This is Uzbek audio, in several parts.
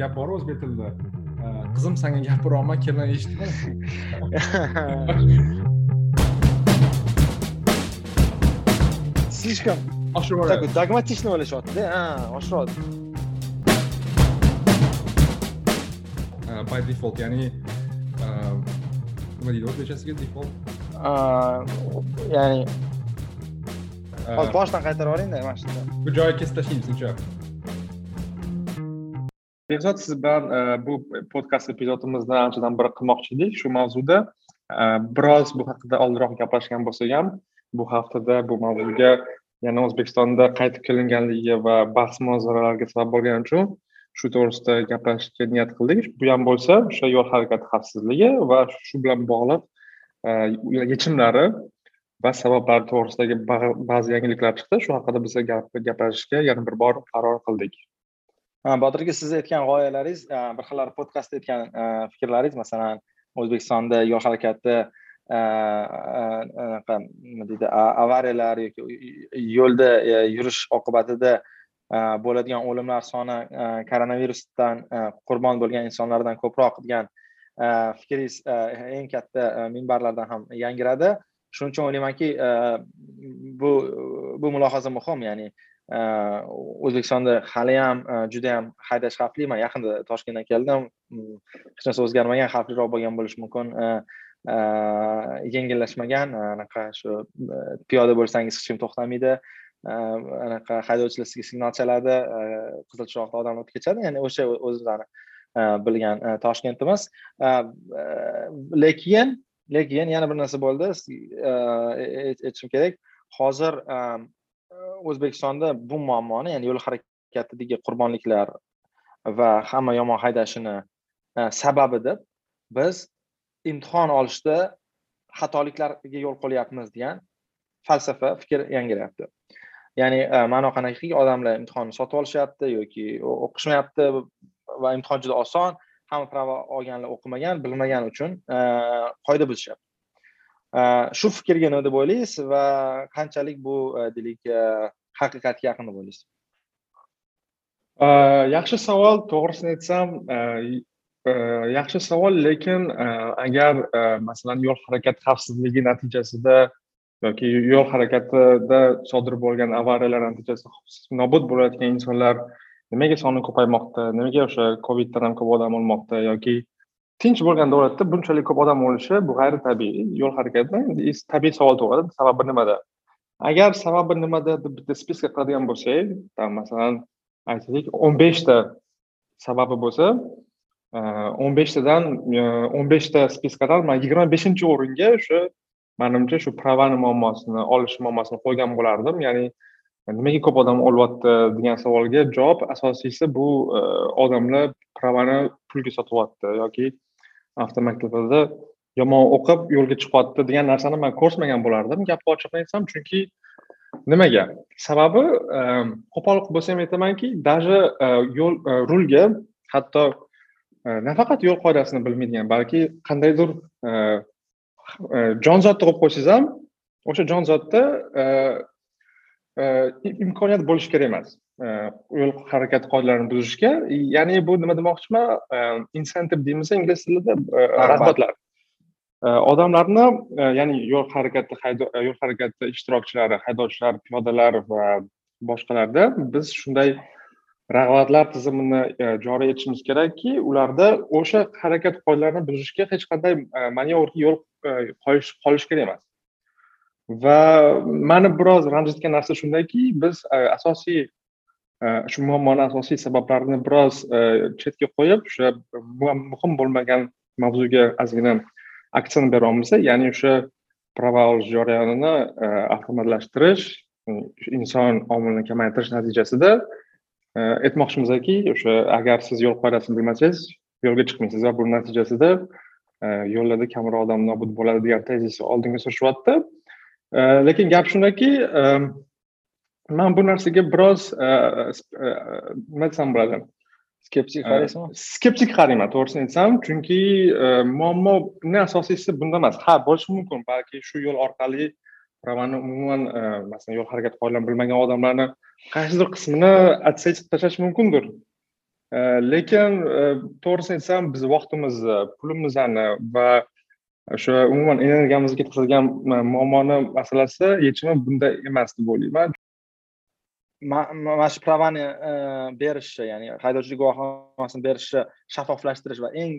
gap bor o'zbek tilida qizim sanga gapiryapman kelin eshitma слишком такой dogmatичный o'ylashyaptida ha oshiryapti by default ya'ni nima deydi o'zbekchasiga default? Ya'ni hozir boshdan qaytarib yuboringda mana shunda bu joyi kesib tashlaymiz uncha behzod siz bilan e, bu podkast epizodimizni anchadan beri qilmoqchi edik shu mavzuda. E, biroz bu haqida oldinroq gaplashgan bo'lsak ham bu haftada bu mavzuga yana o'zbekistonda qaytib kelinganligi va bahs munozaralarga sabab bo'lgani uchun shu to'g'risida gaplashishga niyat qildik. Bu ham bo'lsa o'sha yo'l harakati xavfsizligi va shu bilan bog'liq e, yechimlari va sabablari to'g'risidagi ba'zi yangiliklar chiqdi. Shu haqida biz gaplashishga yana bir bor qaror qildik. Botir aka siz aytgan g'oyalaringiz bir xillar podkastda aytgan fikrlaringiz masalan o'zbekistonda yo'l harakati anaqa nima deydi avariyalar yoki yo'lda e, yurish oqibatida bo'ladigan o'limlar soni koronavirusdan qurbon bo'lgan insonlardan ko'proq degan fikringiz eng katta minbarlardan ham yangradi shuning uchun o'ylaymanki bu bu mulohaza muhim ya'ni Э, o'zbekistonda haliyam э, judayam haydash xavfli man yaqinda toshkentdan keldim. Mm, hech narsa o'zgarmagan xavfliroq bo'lgan bo'lishi mumkin. Э, yengillashmagan. Anaqa shu e, piyoda bo'lsangiz hech kim to'xtamaydi anaqa haydovchilar sizga signal chaladi. Qizil chiroqda odam o'tib ketadi ya'ni o'sha o'zlari e, bilgan e, toshkentimiz. Lekin lekin yana bir narsa bo'ldi. Aytishim kerak. Hozir o'zbekistonda bu muammoni ya'ni yo'l harakatidagi qurbonliklar va hamma yomon haydashini e, sababi deb biz imtihon olishda xatoliklarga yo'l qo'yyapmiz degan falsafa fikr yangrayapti ya'ni e, ma'no qanaqaki odamlar imtihonni sotib olishyapti yoki o'qishmayapti va imtihon juda oson hamma prava olganlar o'qimagan bilmagan uchun e, qoida buzishyapti. Э, shu fikrga nima deb o'ylaysiz va qanchalik bu e, deylik e, haqiqatga yaqin deb o'ylaysiz? Э, yaxshi savol to'g'risini aytsam e, yaxshi savol lekin agar masalan yo'l harakati xavfsizligi natijasida yoki yo'l harakatida sodir bo'lgan avariyalar natijasida nobud bo'layotgan insonlar nimaga soni ko'paymoqda? Nimaga o'sha coviddan ham ko'p odam o'lmoqda? Yoki tinch bo'lgan davlatda bunchalik ko'p odam o'lishi bu g'ayritabiiy yo'l harakatidan tabiiy savol tug'iladi sababi nimada? Agar sababi nimada deb bitta spiska qiladigan bo'lsak masalan aytaylik o'n beshta sababi bo'lsa e, o'n beshtadan e, o'n beshta spiskadan man yigirma beshinchi o'ringa o'sha manimcha shu pravani muammosini olish muammosini qo'ygan bo'lardim. Ya'ni nimaga ko'p odam o'lyapti degan savolga javob asosiysi bu e, odamlar pravani pulga sotyapti yoki avtomaktablarda yomon o'qib yo'lga chiqyapti degan narsani man ko'rsmagan bo'lardim. Gapni ochiqni aytsam chunki nimaga? Sababi e, qo'pol bo'lsa ham aytamanki даже e, yo'l e, rulga hatto nafaqat yo'l qoidasini bilmaydigan balki qandaydir jonzotni qo'yib qo'ysangiz ham o'sha jonzotda imkoniyat bo'lishi kerak emas. Yo'l harakati qoidalarini buzishga ya'ni bu nima demoqchiman insentiv deymiz ingliz tilida rag'batlar odamlarni ya'ni yo'l harakati yo'l harakati ishtirokchilari haydovchilar piyodalar va boshqalarda biz shunday rag'batlar tizimini joriy etishimiz kerakki ularda o'sha harakat qoidalarini buzishga hech qanday manevrga yo'l qo'yish qolish kerak emas. Va mani biroz ranjitgan narsa shundaki biz asosiy Э, shu muammoni asosiy sabablarini biroz э, chetga qo'yib o'sha muhim bo'lmagan mavzuga ozgina aksent beryapmiz ya'ni o'sha prava olish jarayonini э, avtomatlashtirish inson omilini kamaytirish natijasida aytmoqchimizki o'sha agar siz yo'l qoidasini bilmasangiz yo'lga chiqmaysiz va buni natijasida yo'llarda kamroq odam nobud bo'ladi degan tezis oldinga surishyapti lekin gap shundaki ehm, man bu narsaga biroz nima desam bo'ladi? Skeptik qaraysizmi skeptik qarayman to'g'risini aytsam. Chunki muammoni asosiysi bunda emas. Ha bo'lishi mumkin balki shu yo'l orqali pravani umuman masalan yo'l harakati qoidalarini bilmagan odamlarni qaysidir qismini отсечib tashlash mumkindir. Lekin to'g'risini aytsam biz vaqtimizni pulimizni va o'sha umuman energiyamizni ketkazadigan muammoni masalasi yechimi bunda emas deb o'ylayman mana shu pravani e, berishi ya'ni haydovchilik guvohnomasini berishni shaffoflashtirish va eng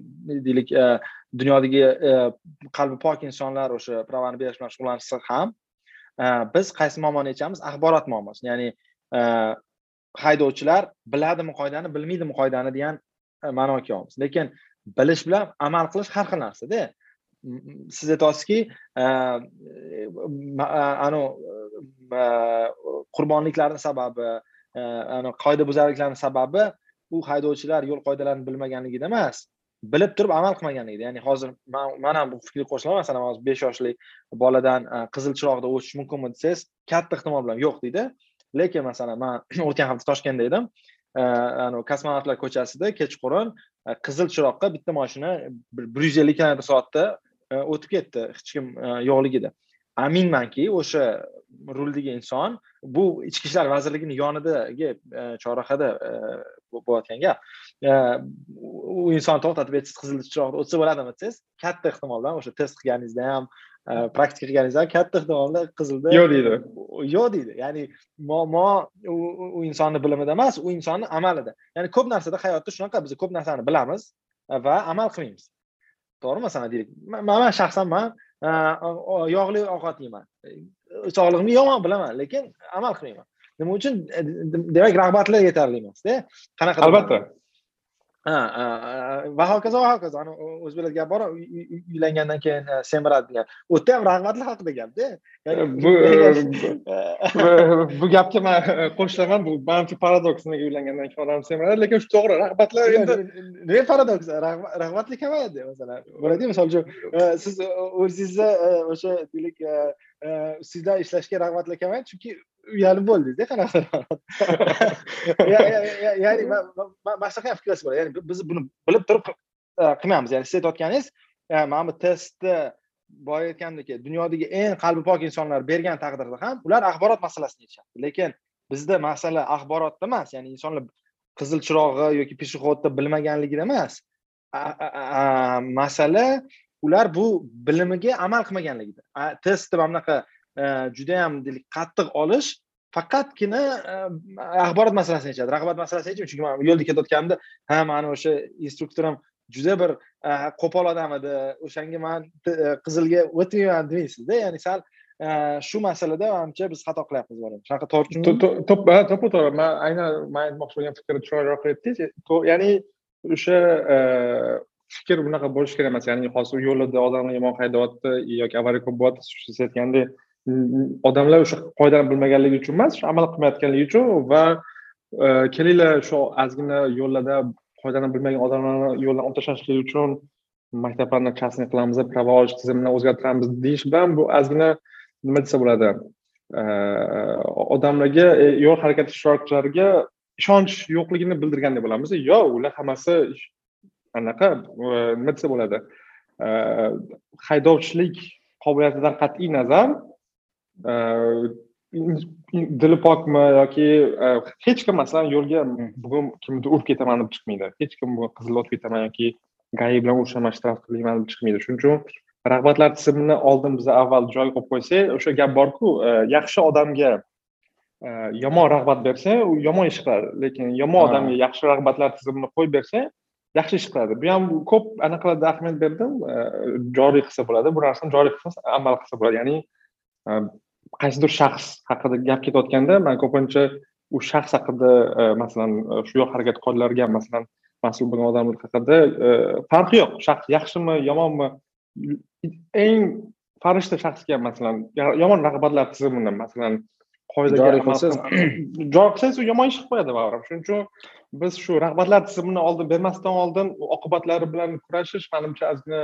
deylik e, dunyodagi e, qalbi pok insonlar o'sha pravani berish bilan shug'ullanishsa ham biz qaysi muammoni yechamiz? Axborot muammosi. Ya'ni haydovchilar biladimi qoidani bilmaydimi qoidani degan ma'noga kelyapmiz. Lekin bilish bilan amal qilish har xil narsada. Siz aytyapsizki anavi qurbonliklarni sababi e, qoidabuzarliklarni sababi u haydovchilar yo'l qoidalarini bilmaganligida emas bilib turib amal qilmaganligida. Ya'ni hozir man ham bu fikrga qo'shilaman masalan hozir besh yoshli boladan e, qizil chiroqda o'tish mumkinmi desangiz katta ehtimol bilan yo'q deydi. Lekin masalan man o'tgan hafta toshkentda edim. E, kosmonavtlar ko'chasida kechqurun qizil chiroqqa bitta moshina bir yuz ellik kilometr soatda o'tib ketdi. Hech kim yo'qligida. Aminmanki o'sha ruldagi inson bu ichki ishlar vazirligini yonidagi chorrahada bo'layotgan gap u inson to'xtatib aytsangiz qizil chiroqda o'tsa bo'ladimi? Desangiz katta ehtimol bilan o'sha test qilganingizda ham praktika qilganingizda ham katta ehtimol bilan qizilda yo'q deydi. Yo'q deydi. Ya'ni muammo u insonni bilimida emas u insonni amalida. Ya'ni ko'p narsada hayotda shunaqa biz ko'p narsani bilamiz va amal qilmaymiz. To'g'rimi masalan deylik? Man shaxsan man yog'li ovqat yeyman. Sog'lig'imga yomon bilaman lekin amal qilmayman. Nima uchun? Demak rag'batlar yetarli emasda. Qanaqa albatta. Va hokazo va hokazo. O'zbeklarda gap bor uylangandan keyin semiradi degan. U yerda ham rag'batli haqida gapda. Bu bu gapga man qo'shilaman bu manfiy paradoks nega uylangandan keyin odam semiradi lekin shu to'g'ri rag'batlar endi nima paradoks? Rag'batli kamayadi masalan. Bo'ladiki misol uchun siz o'zingizda e, o'sha deylik sizda ishlashga rag'batlar kamayadi chunki uyalib bo'ldingizda qanaqa ya'ni mana shunaqa ham fikrlash bo'ladi ya'ni biz buni bilib turib e, qilmaymiz ya'ni siz aytayotganingiz e, mana bu testni boya aytgandek dunyodagi eng qalbi pok insonlar bergan taqdirda ham ular axborot masalasini yechyapti lekin bizda masala axborotda emas. Ya'ni insonlar qizil chirog'i yoki пешеходda bilmaganligida emas. Masala ular bu bilimiga amal qilmaganligida. Testni mana bunaqa judayam qattiq olish faqatgina e, axborot masalasini yechadi rag'bat masalasini yechmaydi chunki man yo'lda ketayotganimda ha mani o'sha instruktorim juda bir e, qo'pol odam edi. O'shanga man e, qizilga o'tmayman demaysizda ya'ni sal shu masalada manimcha biz xato qilyapmiz shunaqa to'ppa to'g'ri. Man aynan man aytmoqchi bo'lgan fikrni chiroyliroq aytdingiz ya'ni o'sha fikr bunaqa bo'lishi kerak emas. Ya'ni hozir yo'lida odamlar yomon haydayapti yoki avariya ko'p bo'lyapti siz aytgandek. Odamlar o'sha qoidani bilmaganligi uchun emas shu amal qilmayotganligi uchun va e, kelinglar shu ozgina yo'llarda qoidani bilmagan odamlarni yo'ldan olib tashlashlik uchun maktablarni частный qilamiz pravoj tizimini o'zgartiramiz deyish bilan bu ozgina nima desa bo'ladi? E, odamlarga e, yo'l harakati ishtirokchilariga ishonch yo'qligini bildirgandek bo'lamiz. Yo'q ular hammasi anaqa nima desa bo'ladi? Haydovchilik qobiliyatidan qat'iy nazar dili pokmi yoki hech kim masalan yo'lga bugun kimnidir urib ketaman deb chiqmaydi hech kim bugun qizilda o'tib ketaman yoki gai bilan urushaman shtraf to'layman deb chiqmaydi shuning uchun rag'batlar tizimini oldin biz avval joyiga qo'yib qo'ysak o'sha gap borku yaxshi odamga yomon rag'bat bersang u yomon ish qiladi lekin yomon odamga yaxshi rag'batlar tizimini qo'yib bersang yaxshi ish qiladi bu ham ko'p anaqalarda ahamiyat berdim joriy qilsa bo'ladi bu narsani joriy qilsa amal qilsa bo'ladi ya'ni qaysidir shaxs haqida gap ketayotganda man ko'pincha u shaxs haqida e, masalan e, shu yo'l harakat qoidalariga masalan mas'ul bo'lgan odamlar haqida e, farqi yo'q. Shaxs yaxshimi yomonmi? Eng farishta shaxsga masalan yomon rag'batlar tizimini masalan qoidaga joriy qilsangiz u yomon ish qilib qo'yadi baribir shuning uchun biz shu rag'batlar tizimini oldin bermasdan oldin oqibatlari bilan kurashish manimcha ozgina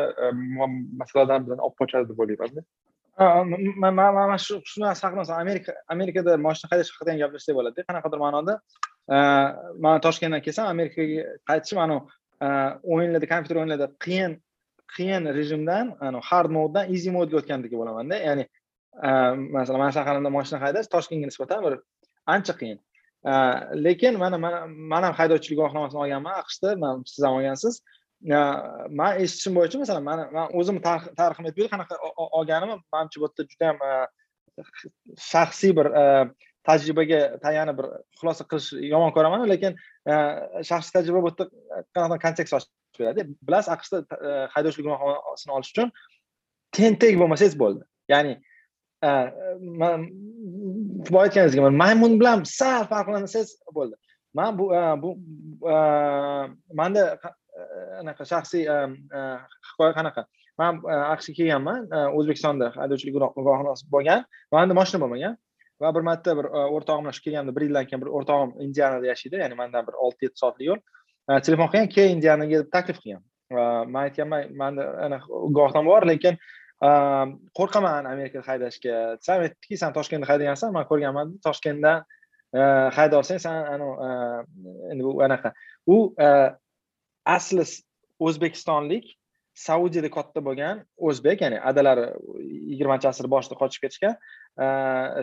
masaladan bilan olib qochadi deb o'ylayman man mana shu shu narsa haqida masalan amerika amerikada moshina haydash haqida ham gaplashsak bo'ladida qanaqadir ma'noda? Man toshkentdan kelsam amerikaga qaytishim anavi o'yinlarda kompyuter o'yinlarda qiyin qiyin rejimdan hard moddan easy modga o'tgandek bo'lamanda. Ya'ni masalan mani shaharimda moshina haydash toshkentga nisbatan bir ancha qiyin. Lekin mana man ham haydovchilik guvohnomasini olganman aqshda man siz ham olgansiz. Man eshitishim bo'yicha masalan mani man o'zimni tariximni aytib qanaqa olganimni manimcha bu yerda juda ham e, shaxsiy bir e, tajribaga tayanib bir xulosa qilish yomon ko'raman lekin e, shaxsiy tajriba bu yerda qanaqadir kontekst ochib beradi. Bilasiz aqshda haydovchilik guvohnomasini olish uchun tentak bo'lmasangiz bo'ldi. Ya'ni boya aytganingizdek maymun bilan sal farqlansangiz bo'ldi. Man bu bu manda anaqa shaxsiy e, hikoya qanaqa? Man e, aqshga kelganman e, o'zbekistonda haydovchilik guvohnomasi bo'lgan manda moshina bo'lmagan va bir marta bir o'rtog'im bilan shu kelganimda bir yildan keyin bir o'rtog'im indianada yashaydi ya'ni mandan bir olti yetti soatlik yo'l telefon qilgan kel indianaga deb taklif qilgan man aytganman manda anaqa guvohnoma bor lekin qo'rqaman amerikada haydashga. Desam aytdiki san toshkentda haydagansan man ko'rganman toshkentdan hayda olsang san endi bu anaqa. U asli o'zbekistonlik saudiyada katta bo'lgan o'zbek ya'ni adalari yigirmanchi asr boshida qochib ketishgan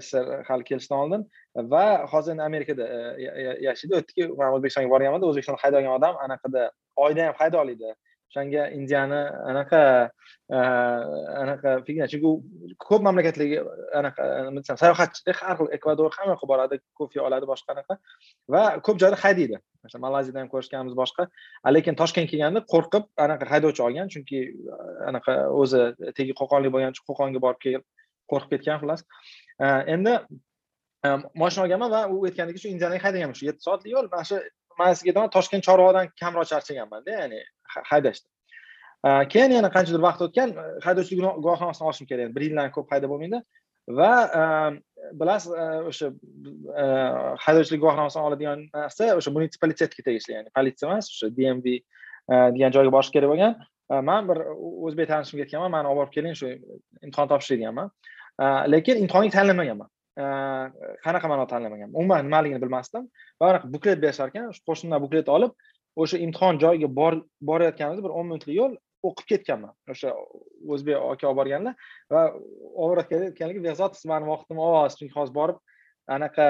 sssr hali kelishdan oldin va hozir endi amerikada yashaydi. O'tdiki man o'zbekistonga borganmanda o'zbekistonda haydagan odam anaqada oyda ham hayda oladi o'shanga indiyani anaqa e, anaqa figna. Chunki u ko'p mamlakatlarga anaqa nima desam sayohatchida har xil ekvador hamma yoqqa boradi kofe oladi boshqa anaqa. Va ko'p joyda haydaydi. Masalan malayziyada ham ko'rishganmiz boshqa. Lekin toshkentga kelganda qo'rqib anaqa haydovchi olgan chunki e, anaqa o'zi tegi qo'qonlik bo'lgani uchun qo'qonga borib kelib qo'rqib ketgan xullas. E, endi moshina olganman va u aytgandek shu indiyani haydaganman shu yetti soatlik yo'l. Mana shu man sizga aytaman toshkent chorvoqdan kamroq charchaganmanda ya'ni haydashda keyin yana qanchadir vaqt o'tgan haydovchilik guvohnomasini olishim kerak bir yildan ko'p hayda bo'lmaydi. Va bilasiz o'sha haydovchilik guvohnomasini oladigan narsa o'sha munitsipalitetga tegishli ya'ni politsiya emas o'sha dmv degan joyga borish kerak bo'lgan. Man bir o'zbek tanishimga aytganman mani olib borib keling shu imtihon topshir deganman lekin imtihonga tayinlanmaganman. Qanaqa ma'no tanlamaganman umuman nimaligini bilmasdim. Va anaqa buklet berishar ekan shu qo'shnimdan buklet olib o'sha imtihon joyiga borayotganimizda bir o'n minutlik yo'l o'qib ketganman. O'sha o'zbek aka olib borganlar va olib borayotganligi behzod siz mani vaqtimni olyapsiz chunki hozir borib anaqa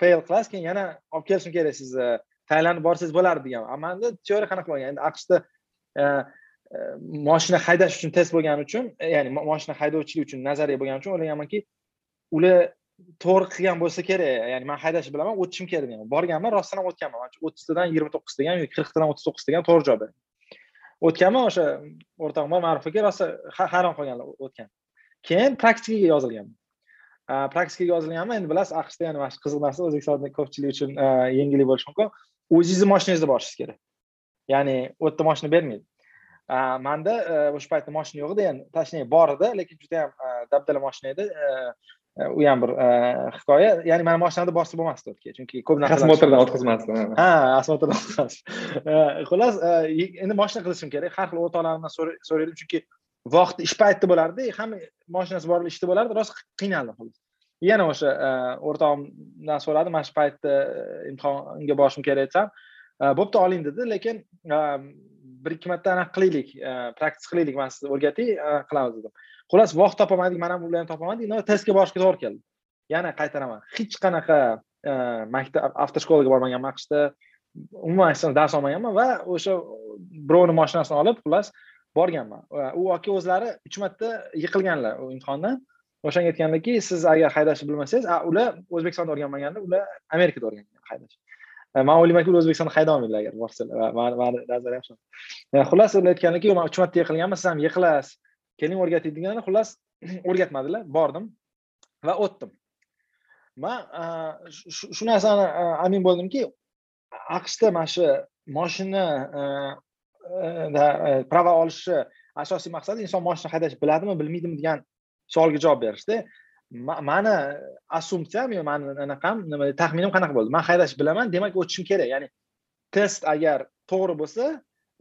fail qilasiz keyin yana olib kelishim kerak sizni e, tailandga borsangiz bo'lardi degan. Manda teoriya qanaqa bo'lgan? Endi aqshda e, e, moshina haydash uchun test bo'lgani uchun ya'ni moshina haydovchilik uchun nazariya bo'lgani uchun o'ylaganmanki ular to'g'ri qilgan bo'lsa kerak ya'ni man haydashni bilaman o'tishim kerak degan. Borganman rostdan ham o'tganman o'ttiztadan yigirma to'qqiz degan yoki qirqtadan o'ttiz to'qqiz degan to'g'ri javob o'tganman o'sha o'rtog'im bor ma'ruf aka rosa hayron qolganlar o'tgan. Keyin praktikaga yozilganman. Praktikaga yozilganman endi bilasiz aqshda yana mana shu qiziq narsa o'zbekistonda ko'pchilik uchun yengillik bo'lishi mumkin. O'zingizni moshinangizda borishingiz kerak. Ya'ni u yerda moshina bermaydi. Manda e, o'sha paytda moshina yo'q edi endi точнее bor edi lekin juda yam dabdala moshina edi. E, u ham bir hikoya ya'ni mani moshinamda bosib bo'lmasdi o'tga chunki ko'p narsa osmotrdan o'tkazmasdi ha osmotrdan o'tkazmasdi xullas endi moshina qilishim kerak har xil o'rtoqlarimdan so'raydim chunki vaqti ish payti bo'lardi hamma moshinasi bor ishda bo'lardi rosa qiynaldim xullas yana o'sha o'rtog'imdan so'radim mana shu paytda imtihonga borishim kerak desam bo'pti oling dedi lekin bir ikki marta anaqa qilaylik praktis qilaylik man sizni o'rgatay qilamiz dedim xullas vaqt topolmadik mana ham ularni topolmadik testga borishga to'g'ri keldi yana qaytaraman hech qanaqa maktab avtoshkolaga bormaganman aqshda umuman dars olmaganman va o'sha birovni moshinasini olib xullas borganman u aka o'zlari uch marta yiqilganlar u imtihondan o'shanga aytgandaki siz agar haydashni bilmasangiz ular o'zbekistonda o'rganmaganda ular amerikada o'rgangan haydash man o'ylaymanki ular o'zbekistonda hayda olmaydilar agar borsalar mani nazariyam shu xullas ular aytganlarki man uch marta yiqilganman siz ham yiqilasiz keling o'rgating degani xullas o'rgatmadilar. Bordim va o'tdim. Man shu narsani amin bo'ldimki aqshda mana shu moshina prava olishni asosiy maqsadi inson moshina haydash biladimi bilmaydimi degan savolga javob berishda mani assumpsiyam yo mani anaqam nima taxminim qanaqa bo'ldi? Man haydashni bilaman demak o'tishim kerak. Ya'ni test agar to'g'ri bo'lsa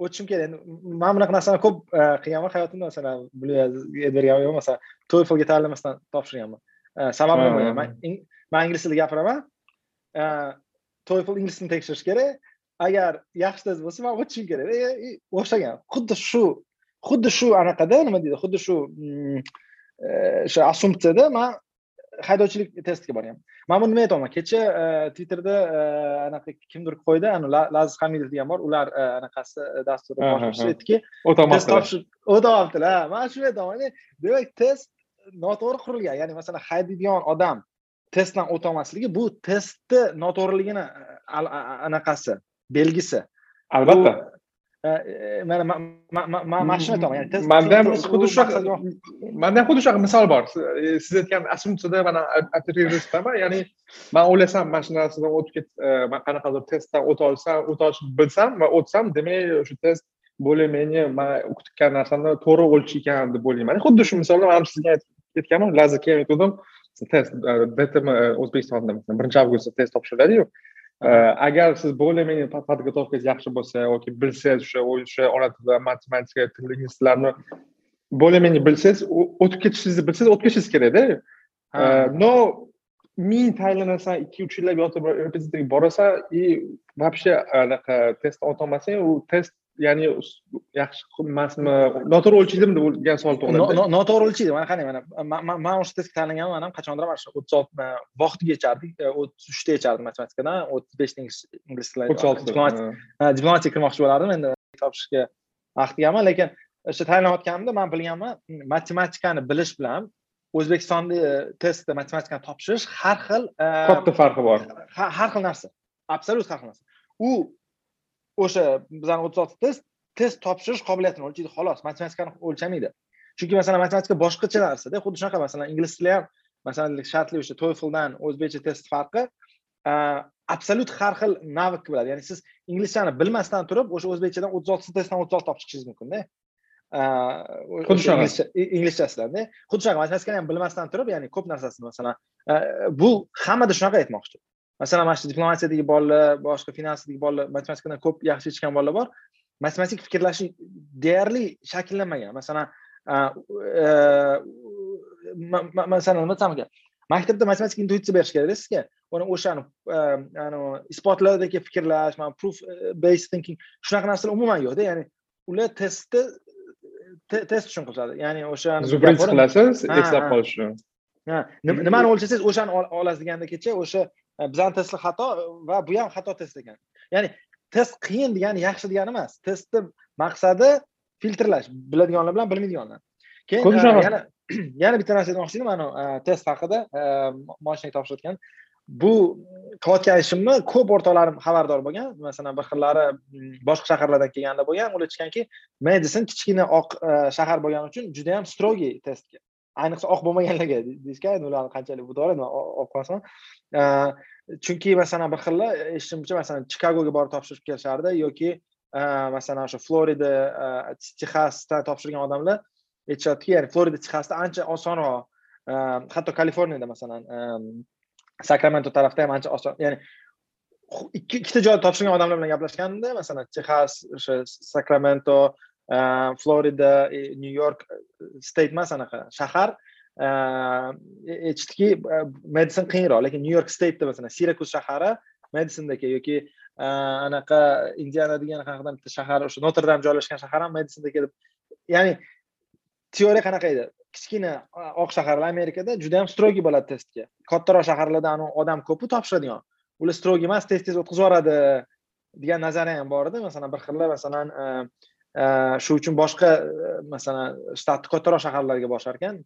o'tishim kerak. Endi man bunaqa narsani ko'p qilganman hayotimda. Masalan bergan yo'q masalan toeflga tayyorlamasdan topshirganman. Sababi nima man ingliz tilida gapiraman. Toefl ingliz tilini tekshirish kerak. Agar yaxshi test bo'lsa man o'tishim kerak. O'xshagan. Xuddi shu xuddi shu anaqada nima deydi? Xuddi shu o'sha assumpsiyada man haydovchilik testiga borganman man buni nima aytyapman? Kecha twitterda anaqa kimdir qo'ydi laziz hamidov degan bor ular anaqasi dasturi boshlovchisi aytdiki test topshirib o'tyaptilar man shuni aytyapman demak test noto'g'ri qurilgan ya'ni masalan haydaydigan odam testdan o'tolmasligi bu testni noto'g'riligini anaqasi belgisi. Albatta mana mana shuni aytaman ya'ni manda ham xuddi shunaqa manda ham xuddi shunaqa misol bor siz aytgan assumpsiyada man operatorman ya'ni man o'ylasam mana shu narsadan o'tib ket man qanaqadir testdan o'ta olsam o'ta olishni bilsam va o'tsam demak o'sha test более менее man kutgan narsani to'g'ri o'lchaykan deb o'ylayman xuddi shu misolda man sizga aytganman keyin aytgandim test dtm o'zbekistonda birinchi avgustda test topshiriladiyu agar siz более менее подготовканgiz yaxshi bo'lsa yoki bilsangiz o'sha o'sha ona tili matematika ingliz tillarini более менее bilsangiz o'tib ketishingizni bilsangiz o'tib ketishingiz kerakda но ming tayinlanasan ikki uch yillab yotib repetitorga borasan и вообще anaqa testdan o'tolmasang u test ya'ni yaxshi emasmi noto'g'ri o'lchaydimi degan savol tug'iladi noto'g'ri o'lchaydi. Mana qarang mana man o'sha testga tanlaganman man ham qachondir mana shu o'ttiz olti voqitga yechardik o'ttiz uchta yechardim matematikadan o'ttiz beshta ingliz tili o'ttiz olti. Diplomatiyaga kirmoqchi bo'lardim. Endi topshirishga vaqt kelgan lekin o'sha tayinlanayotganimda man bilganman matematikani bilish bilan o'zbekistonda testda matematikani topshirish har xil katta farqi bor. har xil narsa. Absolyut har xil narsa. U o'sha bizani o'ttiz olti test test topshirish qobiliyatini o'lchaydi xolos. Matematikani o'lchamaydi. Chunki masalan matematika boshqacha narsada xuddi shunaqa masalan ingliz tili ham masalan shartli o'sha toefldan o'zbekcha test farqi absolyut har xil navik bo'ladi. Ya'ni siz inglizchani bilmasdan turib o'sha o'zbekchadan o'ttiz oltita testdan o'ttiz olti topib chiqishingiz mumkinda xuddi shunaqa. inglizchasidan xuddi shunaqa matematikani ham bilmasdan turib ya'ni ko'p narsasini masalan bu hammada shunaqa aytmoqchi masalan mana shu diplomatiyadagi bolalar boshqa finansdagi bolalar matematikadan ko'p yaxshi yechgan bolalar bor. Matematik fikrlashi deyarli shakllanmagan. Masalan masalan nima desam ekan maktabda matematik intuitsiya berish kerakda sizga o'shani isbotlardagi fikrlash mana proof based thinking shunaqa narsalar umuman yo'qda. Ya'ni ular testni test uchun qilishadi ya'ni o'sha qilasiz eslab qolish uchun nimani o'lchasangiz o'shani olasiz deganda kecha o'sha bizani testlar xato va bu ham xato test ekan ya'ni test qiyin degani yaxshi degani emas. Testni maqsadi filtrlash biladiganlar bilan bilmaydiganlar. Keyin yana yana bitta narsa aytmoqchi edim mana test haqida moshinaga topshirayotgan. Bu qilayotgan ishimni ko'p o'rtoqlarim xabardor bo'lgan. Masalan bir xillari boshqa shaharlardan kelganda bo'lgan. Ular aytishganki medisin kichkina oq shahar bo'lgani uchun juda yam strogiy testga ayniqsa oq bo'lmaganlarga deyishgan ularni qanchalik bu to'g'ri olib qolsin chunki masalan bir xilla eshitishimcha masalan chikagoga borib topshirib kelishardi yoki masalan o'sha florida texasdan topshirgan odamlar aytishyaptiki ya'ni florida texasda ancha osonroq hatto kaliforniyada masalan sakramento tarafda ham ancha oson ya'ni ikki ikkita joyda topshirgan odamlar bilan gaplashganda masalan texas o'sha sakramento florida nyu york state emas anaqa shahar aytishdiki medisin qiyinroq lekin nyu york stateda masalan sirakus shahari medisindagi yoki anaqa indiana degan qanaqadir bitta shahar o'sha notr dam joylashgan shahar ham medisindagi deb ya'ni teoriya qanaqa edi kichkina oq shaharlar amerikada juda yam strogiy bo'ladi testga kattaroq shaharlarda odam ko'pu topshiradigan ular strogiy emas tez tez o'tkazib yuboradi degan nazariya ham bor edi masalan bir xilla masalan shu uchun boshqa masalan shtatni kattaroq shaharlarga borishar ekan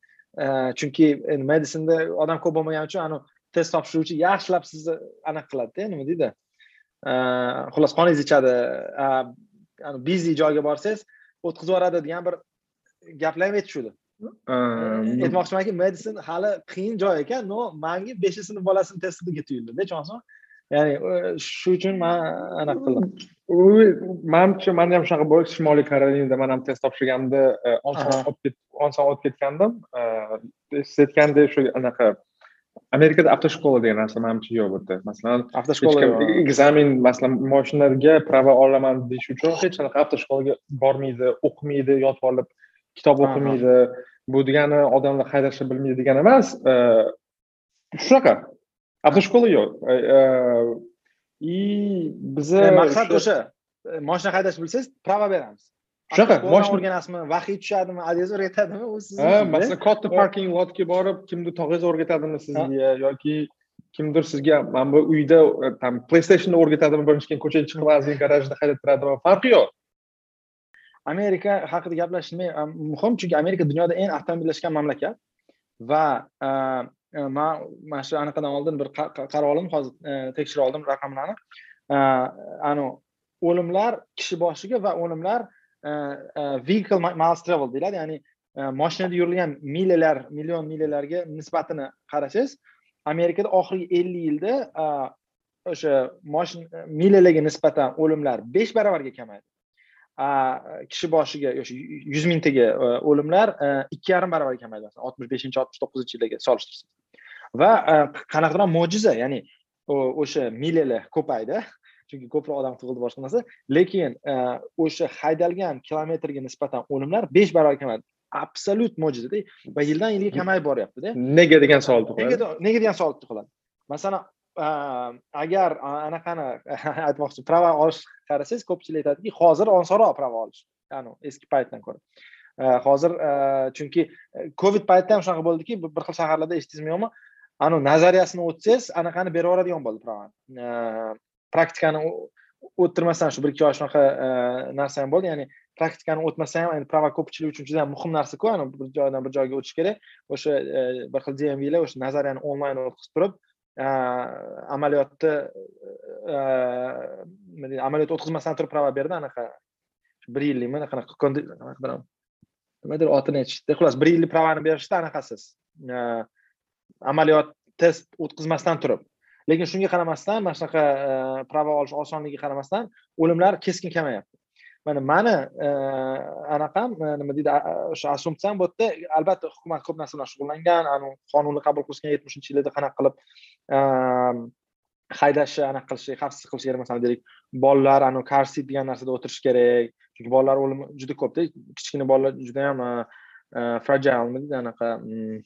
chunki endi medisinda odam ko'p bo'lmagani uchun anavi test topshiruvchi yaxshilab sizni anaqa qiladida nima deydi? Xullas qoningizni ichadi. Bizi joyga borsangiz o'tkazib yuboradi degan bir gaplar ham aytishuvdi aytmoqchimanki medisin hali qiyin joy ekan но manga beshinchi sinf bolasini testiga tuyuldida ishonasizmi ya'ni shu uchun man anaqa qildim manimcha manda ham shunaqa bo'ldi shimoliy karolinada man ham test topshirganimda oson oson o'tib ketgandim. Siz aytgandek shu anaqa amerikada avtoshkola degan narsa manimcha yo'q bu yerda masalan avtoshkola ekzamen masalan moshinaga prava olaman deyish uchun hech qanaqa avtoshkolaga bormaydi o'qimaydi yotib olib kitob o'qimaydi. Bu degani odamlar haydashni bilmaydi degani emas. Shunaqa avtoshkola yo'q и biza maqsad o'sha moshina haydashni bilsangiz prava beramiz shunaqa moshina o'rganasizmi vahiy tushadimi adingiz o'rgatadimi u sizni ha masalan katta parking lotga borib kimdir tog'ingiz o'rgatadimi sizga yoki kimdir sizga mana bu uyda там playstationni o'rgatadimi birinchi keyin ko'chaga chiqib ozgina garajda haydab turadimi farqi yo'q amerika haqida gaplashish muhim chunki amerika dunyoda eng avtomobillashgan mamlakat va E, man mana shu anaqadan oldin bir qarab oldim. Hozir e, tekshirib oldim raqamlarni anavi e, o'limlar kishi boshiga va o'limlar vehicle miles travel deyiladi. Ya'ni moshinada yurilgan milalar million milalarga nisbatini qarasangiz amerikada oxirgi ellik yilda o'sha moshin milalarga nisbatan o'limlar besh baravarga kamaydi. Kishi boshiga o'sha yuz mingtaga o'limlar ikki yarim baravarga kamaydi masalan oltmish beshinchi oltmish to'qqizinchi yillarga solishtirsak va qanaqadir mo'jiza ya'ni o'sha milalar ko'paydi chunki ko'proq odam tug'ildi boshqa narsa lekin o'sha haydalgan kilometrga nisbatan o'limlar besh barobar kamaydi absolyut mo'jizada va yildan yilga kamayib boryaptida nega degan savol tug'iladi? Nega degan savol tug'iladi? Masalan agar anaqani aytmoqchi prava olish qarasangiz ko'pchilik aytadiki hozir osonroq prava olish eski paytdan ko'ra hozir chunki covid paytida ham shunaqa bo'ldiki bir xil shaharlarda eshitdingizmi yo'qmi anavi nazariyasini o'tsangiz anaqani berib yuboradigan bo'ldi pravani praktikani o'ttirmasdan shu bir ikki oy shunaqa narsa ham bo'ldi ya'ni praktikani o'tmasa ham endi prava ko'pchilik uchun juda ham muhim narsaku bir joydan bir joyga o'tish kerak o'sha bir xil dmvlar o'sha nazariyani onlayn o'qib turib amaliyotni nima deydi amaliyot o'tkazmasdan turib prava berdi anaqa bir yillikmi anaqa nimadir otini aytishdi xullas bir yillik pravani berishdi anaqasiz amaliyot test o'tkazmasdan turib lekin shunga qaramasdan mana shunaqa prava olish osonligiga qaramasdan o'limlar keskin kamayapti mana mani e, anaqam nima deydi o'sha assumpsiyam bu yerda albatta hukumat ko'p narsa bilan shug'ullangan qonunni qabul qilishgan yetmishinchi yillarda qanaqa qilib e, haydashi anaqa qilishi xavfsiz qilish kerak masalan deylik bolalar anavi car seat degan narsada o'tirish kerak. Chunki bolalar o'limi juda ko'pda kichkina bolalar judayam e, fragile nima deydi anaqa mm,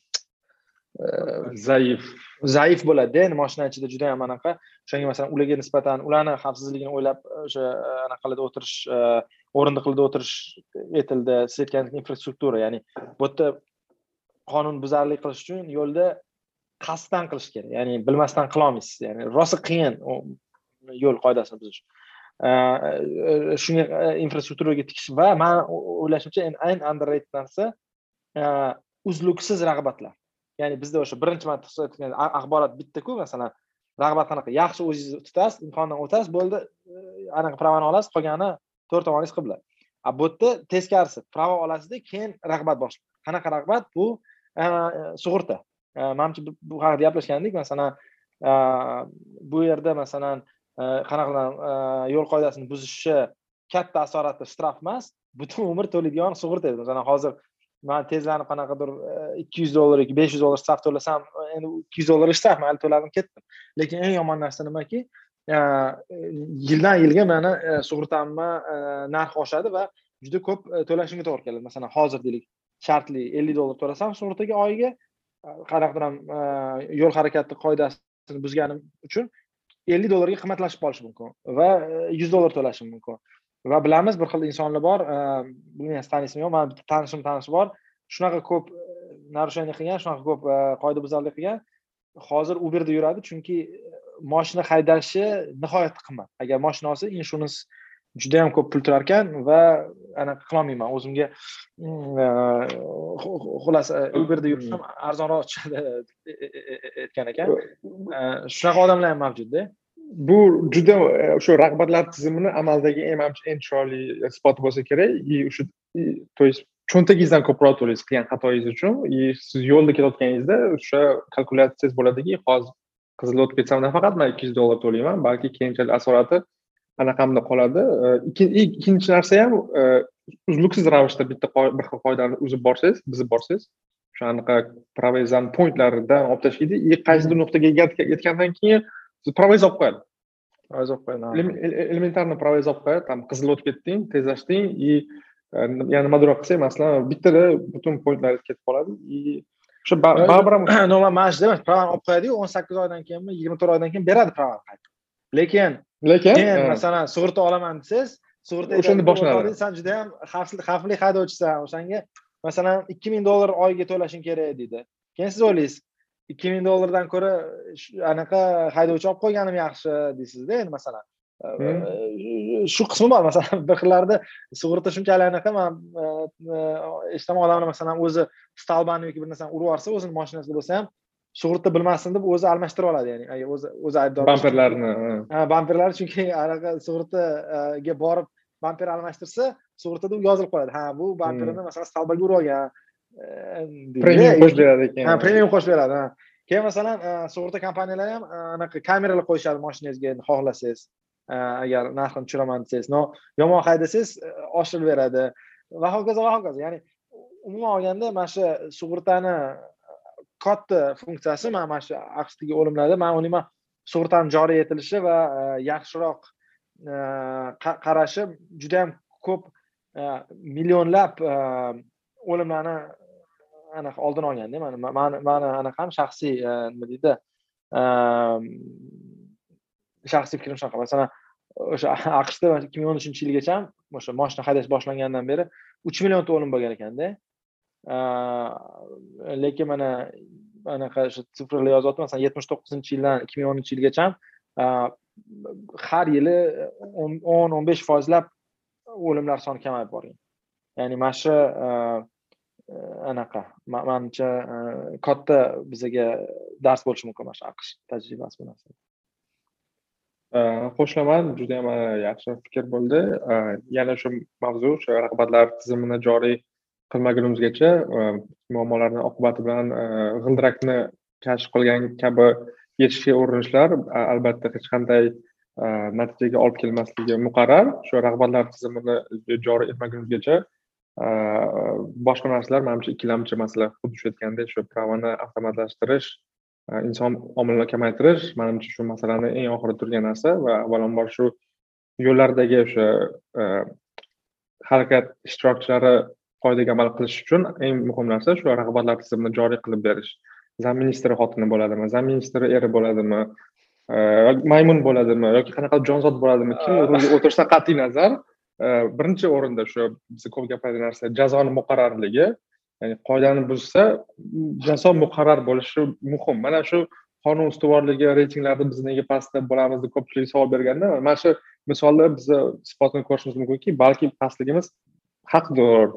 zaif zaif bo'ladi endi moshina ichida juda yam anaqa. O'shanga masalan ularga nisbatan ularni xavfsizligini o'ylab o'sha anaqalarda o'tirish o'rindiqlarda o'tirish etildi siz aytganingizdek infrastruktura. Ya'ni bu yerda qonunbuzarlik qilish uchun yo'lda qasddan qilish kerak. Ya'ni bilmasdan qilolmaysiz. Ya'ni rosa qiyin yo'l qoidasini buzish. Shunga infrastrukturaga tikish va mani o'ylashimcha eng underrated narsa uzluksiz rag'batlar ya'ni bizda o'sha birinchi marta aytgan axborot bittaku masalan rag'bat qanaqa yaxshi o'zingizni tutasiz imtihondan o'tasiz bo'ldi e, anaqa pravani olasiz qolgani to'rt tomoningiz qibla a bu yerda teskarisi pravo olasizda keyin rag'bat boshlanadi qanaqa rag'bat? Bu e, sug'urta. E, Manimcha bu haqida gaplashgandik masalan bu yerda masalan qanaqa yo'l qoidasini buzishi katta asoratli shtraf emas butun umr to'laydigan sug'urta edi. Masalan hozir man tezlarni qanaqadir e, ikki yuz dollar yoki besh yuz dollar shtraf to'lasam endi ikki yuz dollar shtraf mayli to'ladim ketdim. Lekin eng yomon narsa nimaki? E, yildan yilga mani e, sug'urtamni e, narxi oshadi va juda ko'p to'lashimga to'g'ri keladi. Masalan hozir deylik shartli ellik dollar to'lasam sug'urtaga oyiga qanaqadir ham yo'l harakati qoidasini buzganim uchun ellik dollarga qimmatlashib qolishi mumkin va yuz dollar to'lashim mumkin. Va bilamiz bir xil insonlar bor bilmayman taniysizmi yo'q mani bitta tanishim tanishi bor shunaqa ko'p нарушение qilgan shunaqa ko'p qoidabuzarlik qilgan hozir uberda yuradi chunki moshina haydashi nihoyatda qimmat agar moshina olsa insurans juda yam ko'p pul turar ekan va anaqa qilolmayman o'zimga xullas uberda yurish ham arzonroq tushadi aytgan ekan shunaqa odamlar ham mavjudda bu juda e, o'sha rag'batlar tizimini amaldagi manimcha eng chiroyli isboti bo'lsa kerak. И o'sha то есть cho'ntagingizdan ko'proq to'laysiz qilgan xatoyingiz uchun. И siz yo'lda ketayotganingizda o'sha kalkulyatsiyangiz bo'ladiki hozir qizil o'tib ketsam nafaqat man ikki yuz dollar to'layman balki keyinchalik asorati anaqamda qoladi. E, ikkinchi narsa ham e, uzluksiz ravishda bitta bir xil qoidani uzib borsangiz buzib borsangiz o'sha anaqa provezani pointlaridan olib tashlaydi и qaysidir nuqtaga yetgandan keyin qo'yadi provoz olib qo'yadi elementarniy provoz olib qo'yadi там qizil o'tib ketding tezlashding и yana nimadirroq qilsang masalan bittada butun pointlaringiz ketib qoladi и o'sha baribir ham normal mana shu demak pravani olib qo'yadiyu o'n sakkiz oydan keyinmi yigirma to'rt oydan keyin beradi pravani qaytib lekin lekin masalan sug'urta olaman desangiz sug'urta o'shanda boshlanadi san juda yam xavfli haydovchisan o'shanga masalan ikki ming dollar oyiga to'lashing kerak deydi keyin siz o'ylaysiz ikki ming dollardan ko'ra anaqa haydovchi olib qo'yganim yaxshi deysizda endi masalan. Shu qismi bor masalan bir xillarda sug'urta shunchalik anaqa man eshitaman odamlar masalan o'zi stalbani yoki bir narsani urib yuborsa o'zini mashinasida bo'lsa ham sug'urta bilmasin deb o'zi almashtirib oladi ya'ni o'zi o'zi aybdor bamperlarni bamperlarni chunki anaqa sug'urtaga borib bamper almashtirsa sug'urtada u yozilib qoladi. Ha bu bamperini masalan stalbaga urib olgan premium qo'shib beradi ekan. Ha premium qo'shib beradi keyin masalan sug'urta kompaniyalari ham anaqa kameralar qo'yishadi mashinangizga xohlasangiz. Agar narxini tushiraman desangiz no yomon haydasangiz oshirib beradi. Va hokazo va hokazo. Ya'ni umuman olganda mana shu sug'urtani katta funksiyasi mana mana shu aqshdagi o'limlarda man o'ylayman sug'urtani joriy etilishi va yaxshiroq qarashi juda yam ko'p millionlab o'limlarni anaqa oldini olganda mani mani anaqam shaxsiy e, nima deydi e, shaxsiy fikrim shunaqa. Masalan o'sha aqshda ikki ming o'n uchinchi yilgacha o'sha moshina haydash boshlangandan beri uch millionta o'lim bo'lgan ekanda. E, lekin mana anaqa o'sha sifrlar yozyapti masalan yetmish to'qqizinchi yildan ikki ming o'ninchi yilgacha har yili o'n o'n besh foizlab o'limlar soni kamayib borgan. Ya'ni mana shu anaqa manimcha katta bizaga dars bo'lishi mumkin mana shu aqsh tajribasi bu narsa qo'shilaman judayam yaxshi fikr bo'ldi yana shu mavzu o'sha rag'batlar tizimini joriy qilmagunimizgacha muammolarni oqibati bilan g'ildirakni kashf qilgan kabi yechishga urinishlar albatta hech qanday natijaga olib kelmasligi muqarrar shu rag'batlar tizimini joriy etmagunimizgacha boshqa narsalar manimcha ikkilamchi masala xuddi shu aytgandek shu pravani avtomatlashtirish inson omilini kamaytirish manimcha shu masalani eng oxirida turgan narsa va avvalambor shu yo'llardagi o'sha harakat ishtirokchilari qoidaga amal qilish uchun eng muhim narsa shu rag'batlar tizimini joriy qilib berish zam ministri xotini bo'ladimi zam ministri eri bo'ladimi maymun bo'ladimi yoki qanaqa jonzot bo'ladimi kim rulga o'tirishidan qat'iy nazar Э, birinchi o'rinda shu biz ko'p gapiradigan narsa jazoni muqarrarligi ya'ni qoidani buzsa jazo muqarrar bo'lishi muhim. Mana shu qonun ustuvorligi reytinglarida biz nega pastda bo'lamiz deb ko'pchilik savol berganda mana shu misolda bizni isbotini ko'rishimiz mumkinki balki pastligimiz haqdir.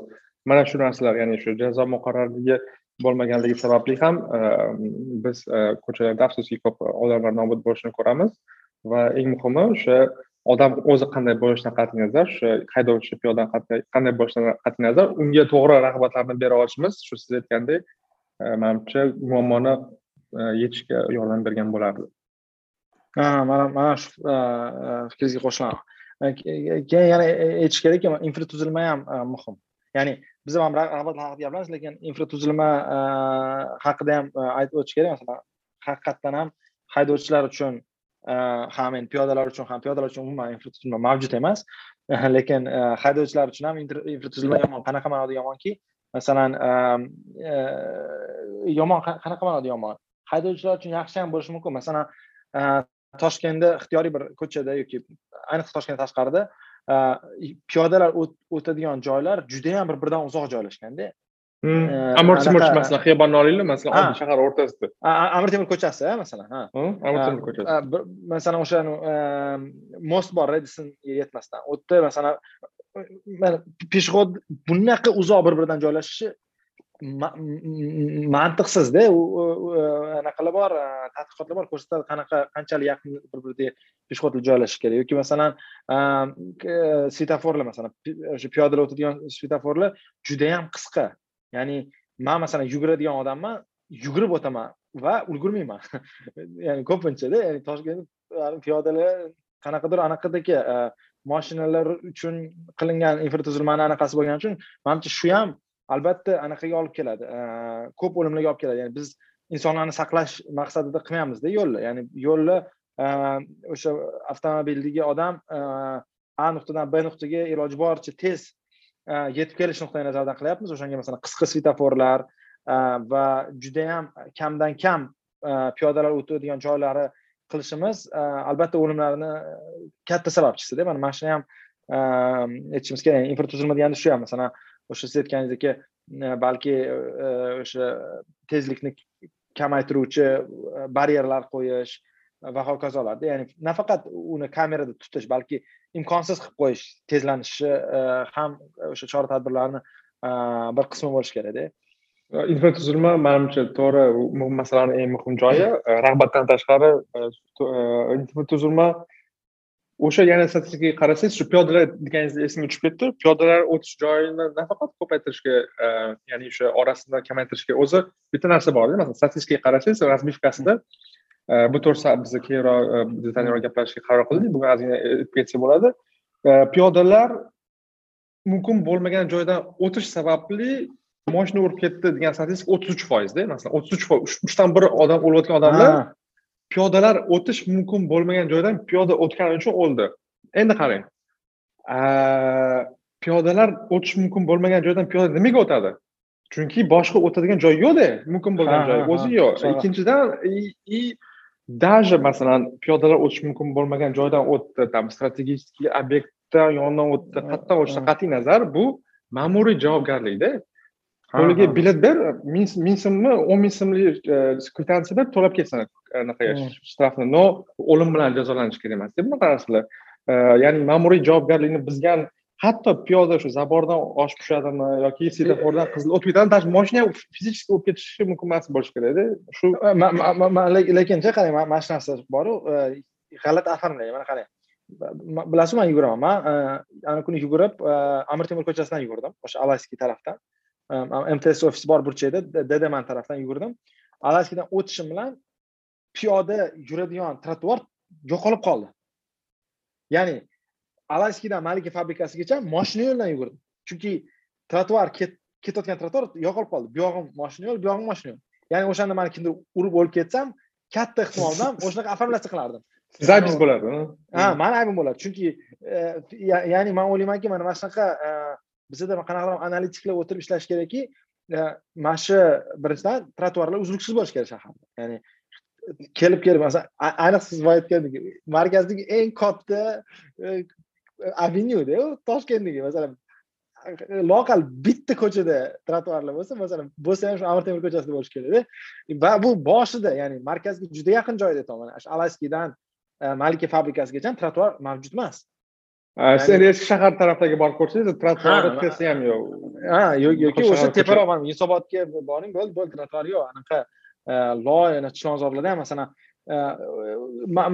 Mana shu narsalar ya'ni shu jazo muqarrarligi bo'lmaganligi sababli ham e, biz e, ko'chalarda afsuski ko'p odamlar nobud bo'lishini ko'ramiz. Va eng muhimi o'sha odam o'zi qanday bo'lishidan qat'iy nazar o'sha haydovchi piyodan qanday bo'lishidan qat'iy nazar unga to'g'ri rag'batlarni bera olishimiz shu siz aytgandek e, manimcha muammoni e, yechishga yordam bergan bo'lardi. Mana mana shu e, fikringizga qo'shilaman keyin yana aytish kerakki infratuzilma ham muhim. Ya'ni biz ham rag'batlar haqida gapiramiz lekin infratuzilma haqida ham aytib o'tish kerak. Masalan haqiqatdan ham haydovchilar uchun Э, ham endi piyodalar uchun ham piyodalar uchun umuman infratuzilma mavjud emas. Lekin e, haydovchilar uchun ham infratuzilma yomon. Qanaqa ma'noda yomonki? Masalan e, e, yomon qanaqa ma'noda yomon? Haydovchilar uchun yaxshi ham bo'lishi mumkin. Masalan toshkentda ixtiyoriy bir ko'chada yoki ayniqsa toshkent tashqarida piyodalar o'tadigan joylar judayam bir biridan uzoq joylashganda amir temur masalan xiyobonni olaylik masalan oddiy shahar o'rtasida. Amir temur ko'chasi masalan ha. Amir temur ko'chasi. masalan o'sha most bor edison yetmasdan. U yerda masalan peshxod bunaqa uzoq bir biridan joylashishi mantiqsizda u anaqalar bor tadqiqotlar bor ko'rsatadi qanaqa qanchalik yaqin bir biriga peshxodlar joylashishi kerak. Yoki masalan svetoforlar masalan o'sha piyodalar o'tadigan svetoforlar judayam qisqa ya'ni man masalan yuguradigan odamman yugurib o'taman va ulgurmayman. Ya'ni ko'pinchada ya'ni toshkent piyodalar qanaqadir anaqadagi e, moshinalar uchun qilingan infratuzilmani anaqasi bo'lgani uchun manimcha shu ham albatta anaqaga olib keladi. E, ko'p o'limlarga olib keladi. Ya'ni biz insonlarni saqlash maqsadida qilmayapmizda yo'lni ya'ni yo'lni e, o'sha avtomobildagi odam e, a nuqtadan b nuqtaga iloji boricha tez Э, yetib kelish nuqtai nazaridan qilyapmiz. O'shanga masalan qisqa svetoforlar e, va judayam kamdan kam e, piyodalar o'tadigan joylari qilishimiz e, albatta o'limlarni katta sababchisida mana mana shuni ham aytishimiz kerak infratuzilma deganda shu ham. Masalan o'sha siz aytganingizdek balki o'sha tezlikni kamaytiruvchi baryerlar qo'yish va hokazolarda ya'ni nafaqat uni kamerada tutish balki imkonsiz qilib qo'yish tezlanishi e, ham o'sha chora tadbirlarni e, bir qismi bo'lishi kerakda. E, infratuzilma manimcha to'g'ri masalani eng muhim joyi. Rag'batdan tashqari infratuzilma o'sha yana statistikaga qarasangiz shu piyodalar deganingiz esimga tushib ketdi. Piyodalar o'tish joyini nafaqat ko'paytirishga ya'ni o'sha orasini kamaytirishga o'zi bitta narsa borda. Masalan statistikaga qarasangiz razmivkasida bu to'g'risida biz keyinroq detalliroq gaplashishga qaror qildik bugun ozgina aytib ketsa bo'ladi piyodalar mumkin bo'lmagan joydan o'tish sababli moshina urib ketdi degan statistika o'ttiz uch foizda masalan o'ttiz uch foiz uchdan bir odam o'layotgan odamlar piyodalar o'tish mumkin bo'lmagan joydan piyoda o'tgani uchun o'ldi endi qarang piyodalar o'tish mumkin bo'lmagan joydan piyoda nimaga o'tadi chunki boshqa o'tadigan joy yo'qda mumkin bo'lgan joy o'zi yo'q ikkinchidan даже masalan piyodalar o'tish mumkin bo'lmagan joydan o'tdi там strategik obyektdan yonidan o'tdi qayerdan o'tishdan qat'iy nazar bu ma'muriy javobgarlikda. Qo'liga bilet ber ming so'mmi o'n ming so'mlik kvitansiya ber to'lab ketsin anaqaga shtrafni. No o'lim bilan jazolanishi kerak emas deb bunaqa narsalar ya'ni ma'muriy javobgarlikni buzgan hatto piyoda shu zabordan oshib tushadimi yoki svetofordan qizil o'tib ketadimi даже moshina fizически o'tib ketishi mumkin emas bo'lishi kerakda shu lekincha qarang mana shu narsa boru e, g'alati оформление mana qarang. Bilasizmi man yuguraman. Man e, ana kuni yugurib e, amir temur ko'chasidan yugurdim o'sha alaskiy tarafdan. Mts ofisi bor burchakda ddman tarafdan yugurdim. Alayskidan o'tishim bilan piyoda yuradigan trotuar yo'qolib qoldi. Ya'ni alayskidan malika fabrikasigacha moshina yo'lidan yugurdim chunki trotuar ketayotgan trotuar yo'qolib qoldi. Bu yog'im moshina yo'l bu yog'im moshina yo'l. Ya'ni o'shanda mani kimdir urib o'lib ketsam katta ehtimol bilan o'shanaqa оформляться qilardim. Siz aybingiz bo'ladi ha mani aybim bo'ladi chunki ya'ni man o'ylaymanki mana mana shunaqa bizada qanaqadir analitiklar o'tirib ishlashi kerakki mana shu birinchidan trotuarlar uzluksiz bo'lishi kerak shaharda ya'ni kelib kelib masalan ayniqsa siz boya aytgandek markazdagi eng katta avenyuda u toshkentdagi masalan loqal bitta ko'chada trotuarlar bo'lsa masalan bo'lsa ham shu amir temur ko'chasida bo'lishi kerakda. Va bu boshida ya'ni markazga juda yaqin joyda aytyapman shu alayskiydan malika fabrikasigacha trotuar mavjud emas. Sen eski shahar tarafdagi borib ko'rsangiz trotuar o'tkazsa ham yo'q. Ha yoki o'sha teparoq mana yunusobodga boring bo'ldi bo'ldi trotuar yo'q anaqa loy chilonzorlarda ham masalan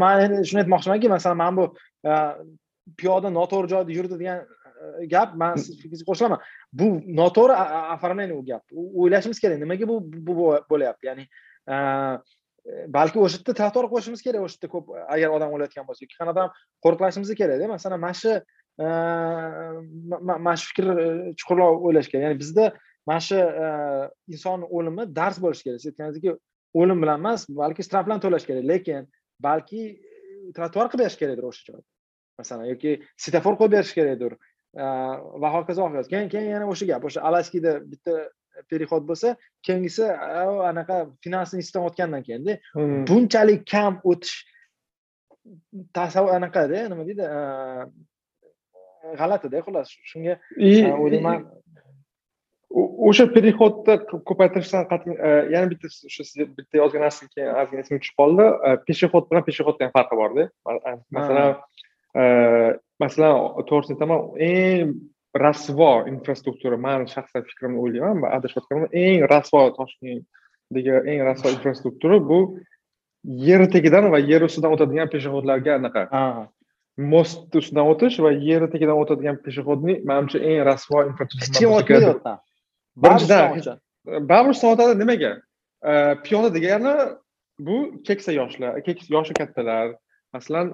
man endi shuni aytmoqchimanki masalan mana bu piyoda noto'g'ri joyda yurdi degan gap man fikringizga qo'shilaman. Bu noto'g'ri оформление u gap o'ylashimiz kerak. Nimaga bu bu bo'lyapti? Ya'ni balki o'sha yerda trotuar qo'yishimiz kerak o'sha yerda ko'p agar odam o'layotgan bo'lsa. Yoki qanaqadir qo'riqlashimiz kerakda masalan mana shu mana shu fikr chuqurroq o'ylash kerak. Ya'ni bizda mana shu inson o'limi dars bo'lishi kerak. Siz aytganingizdek o'lim bilan emas balki shtraf bilan to'lash kerak. Lekin balki trotuar qilib berish kerakdir o'sha joyda masalan yoki svetofor qo'yib berish kerakdir. Va hokazo hokazo. Keyin keyin yana o'sha gap o'sha alaskida bitta переход bo'lsa keyingisi anaqa finans institutdan o'tgandan keyinda bunchalik kam o'tish tasavvur anaqada nima deydi g'alatida xullas. Shunga o'ylayman. o'sha переходni ko'paytirishdan qat'iy yana bitta shu bitta yozgan narsa keyin ozgina esimga tushib qoldi. Пешеход bilan пешеходni ham farqi borda. Masalan masalan to'g'risini aytaman eng rasvo infrastruktura mani shaxsiy fikrimni o'ylayman va adashayotganman eng rasvo toshkentdagi eng rasvo infrastruktura bu yer tagidan va yer ustidan o'tadigan пешеходlarga anaqa most ustidan o'tish va yer tagidan o'tadigan пешеходный manimcha eng rasvo infrastruktura hech kim o'tmaydi birinchidan baribir ustidan o'tadi nimaga piyoda degani bu keksa yoshlar yoshi kattalar masalan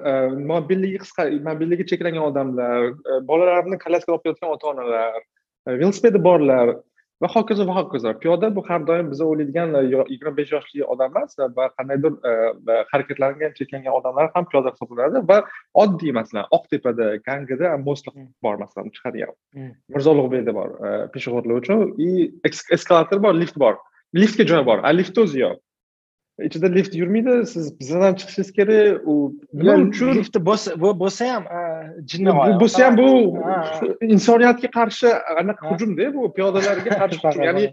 mobiligi qisqa mobilligi cheklangan odamlar bolalarini kolyaskada olib ketayotgan ota onalar velosipedi borlar va hokazo va hokazo. Piyoda bu har doim biz o'ylaydigan yigirma besh yoshli odam emas va qandaydir harakatlangan cheklangan odamlar ham piyoda hisoblanadi va oddiy masalan oqtepada gangida most bor masalan chiqadigan. Mirzo ulug'bekda bor пешеходlar uchun. И eskalator bor lift bor. Liftga joy bor. A liftni o'zi yo'q ichida lift yurmaydi siz bizdan chiqishingiz kerak u nima uchun lifti bo'lsa ham jinni bo'lsa ham bu insoniyatga qarshi anaqa hujumda bu piyodalarga qarshi hujum. Ya'ni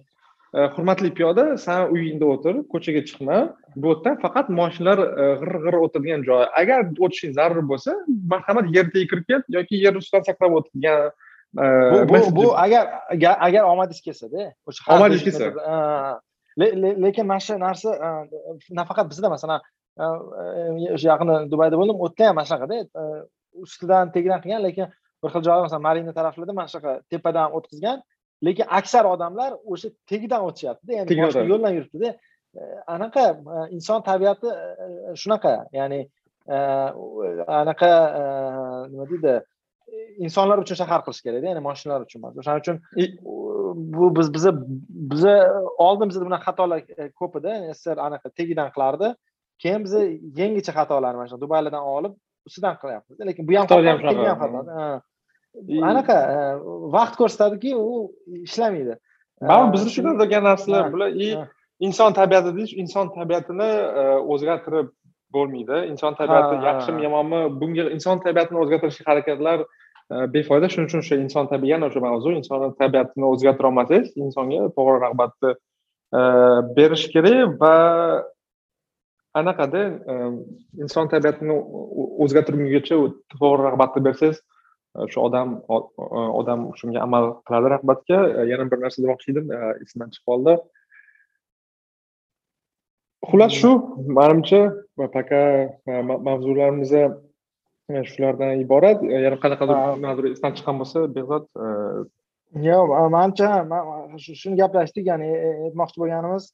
e, hurmatli piyoda san uyingda o'tir ko'chaga chiqma. Bu yerdan faqat mashinalar e, g'ir g'ir o'tadigan joy. Agar o'tishing zarur bo'lsa marhamat yer tagiga kirib ket yoki yer ustidan sakrab o't degan e, bu bu agar agar omadingiz kelsada o'sha omadingiz kelsa lekin mana shu narsa nafaqat bizda masalan o'sha yaqinda dubayda bo'ldim u yerda ham mana shunaqada ustidan tagidan qilgan lekin bir xil joylar masalan marina taraflarda mana shunaqa tepadan o'tkazgan lekin aksar odamlar o'sha tagidan o'tishyaptida ya'ni boshqa yo'ldan yuribdida anaqa inson tabiati shunaqa ya'ni anaqa nima deydi insonlar uchun shahar qilish kerakda ya'ni moshinalar uchun emas. O'shaning uchun bu biz biza biza oldin bizda bunaqa xatolar e, ko'p edi sssr anaqa tagidan qilardi keyin biza yangicha xatolarni mana shu dubaylardan olib ustidan qilyapmiz lekin bu ham xato anaqa e, vaqt ko'rsatadiki u ishlamaydi. Baribir bizni shunday degan narsalar bular. И inson tabiati deyish inson tabiatini e, o'zgartirib bo'lmaydi. Inson tabiati yaxshimi yomonmi bunga inson tabiatini o'zgartirishga harakatlar befoyda. Shuning uchun o'sha inson tabiati yana o'sha mavzu inson tabiatini o'zgartira olmasangiz insonga to'g'ri rag'batni e, berish kerak va anaqada e, inson tabiatini o'zgartirgungacha to'g'ri rag'batni bersangiz e, o'sha odam odam shunga amal qiladi rag'batga. Yana bir narsa demoqchi edim esimdan chiqib qoldi xullas shu manimcha пока mavzularimiz shulardan iborat. Yana qanaqadir mavzu esdan chiqqan bo'lsa behzod e, yo'q manimcha shuni gaplashdik ya'ni e, e, aytmoqchi bo'lganimiz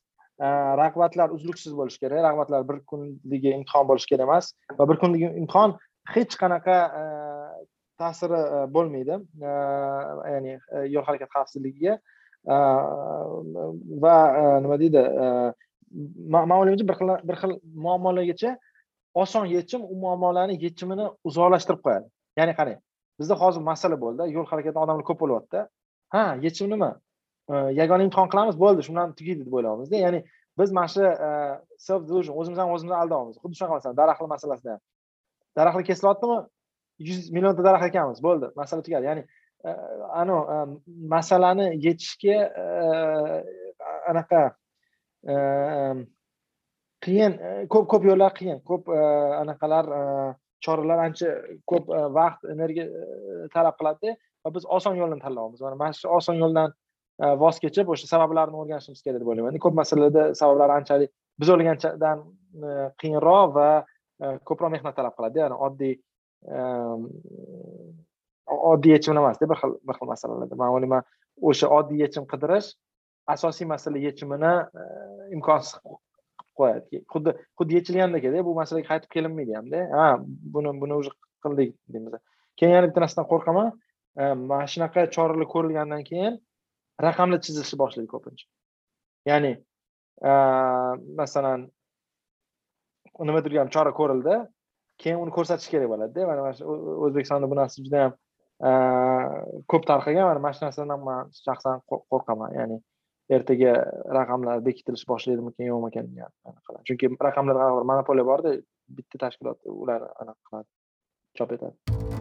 rag'batlar uzluksiz bo'lishi kerak rag'batlar bir kunligi imtihon bo'lishi kerak emas va bir kunlik imtihon hech qanaqa ta'siri bo'lmaydi ya'ni yo'l harakati xavfsizligiga va nima deydi man o'ylaymanki bir xil bir xil muammolargacha oson yechim u muammolarni yechimini uzoqlashtirib qo'yadi. Ya'ni qarang bizda hozir masala bo'ldi yo'l harakatida odamlar ko'p bo'lyapti ha yechim nima? Yagona imtihon qilamiz bo'ldi shu bilan tugaydi deb o'ylayapmizda. Ya'ni biz mana shu self delusion o'zimizdan o'zimizni aldayapmiz xuddi shunaqa masalan daraxtlar masalasida ham. Daraxtlar kesilyaptimi yuz millionta daraxt ekamiz bo'ldi masala tugadi. Ya'ni anavi masalani yechishga anaqa Ehm, qiyin e, ko'p ko'p yo'llar qiyin. Ko'p e, anaqalar e, choralar ancha ko'p vaqt energiya talab qiladida va biz oson yo'lni tanlayapmiz mana mana shu oson yo'ldan voz kechib o'sha sabablarni o'rganishimiz kerak deb o'ylayman. Ko'p masalalarda sabablar anchalik biz o'ylaganchadan qiyinroq va ko'proq mehnat talab qiladi. Ya'ni oddiy ehm, oddiy yechim emasda bir xil bir xil masalalarda. Man o'ylayman o'sha oddiy yechim qidirish asosiy masala yechimini imkonsiz qo'yadi. Xuddi xuddi yechilgandekda bu masalaga qaytib kelinmaydi hamda ha buni buni уже qildik deymiz. Keyin yana bitta narsadan qo'rqaman mana shunaqa choralar ko'rilgandan keyin raqamlar chizishni boshlaydi ko'pincha. Ya'ni masalan nimadir ham chora ko'rildi. Keyin uni ko'rsatish kerak bo'ladida. Mana shu o'zbekistonda bu narsa juda yam ko'p tarqagan mana mana shu narsadan man shaxsan qo'rqaman. Ya'ni ertaga raqamlar bekitilishi boshlaydimikan yo'qmikan degan chunki raqamlar monopoliya borda bitta tashkilot ular anaqa qiladi chop etadi.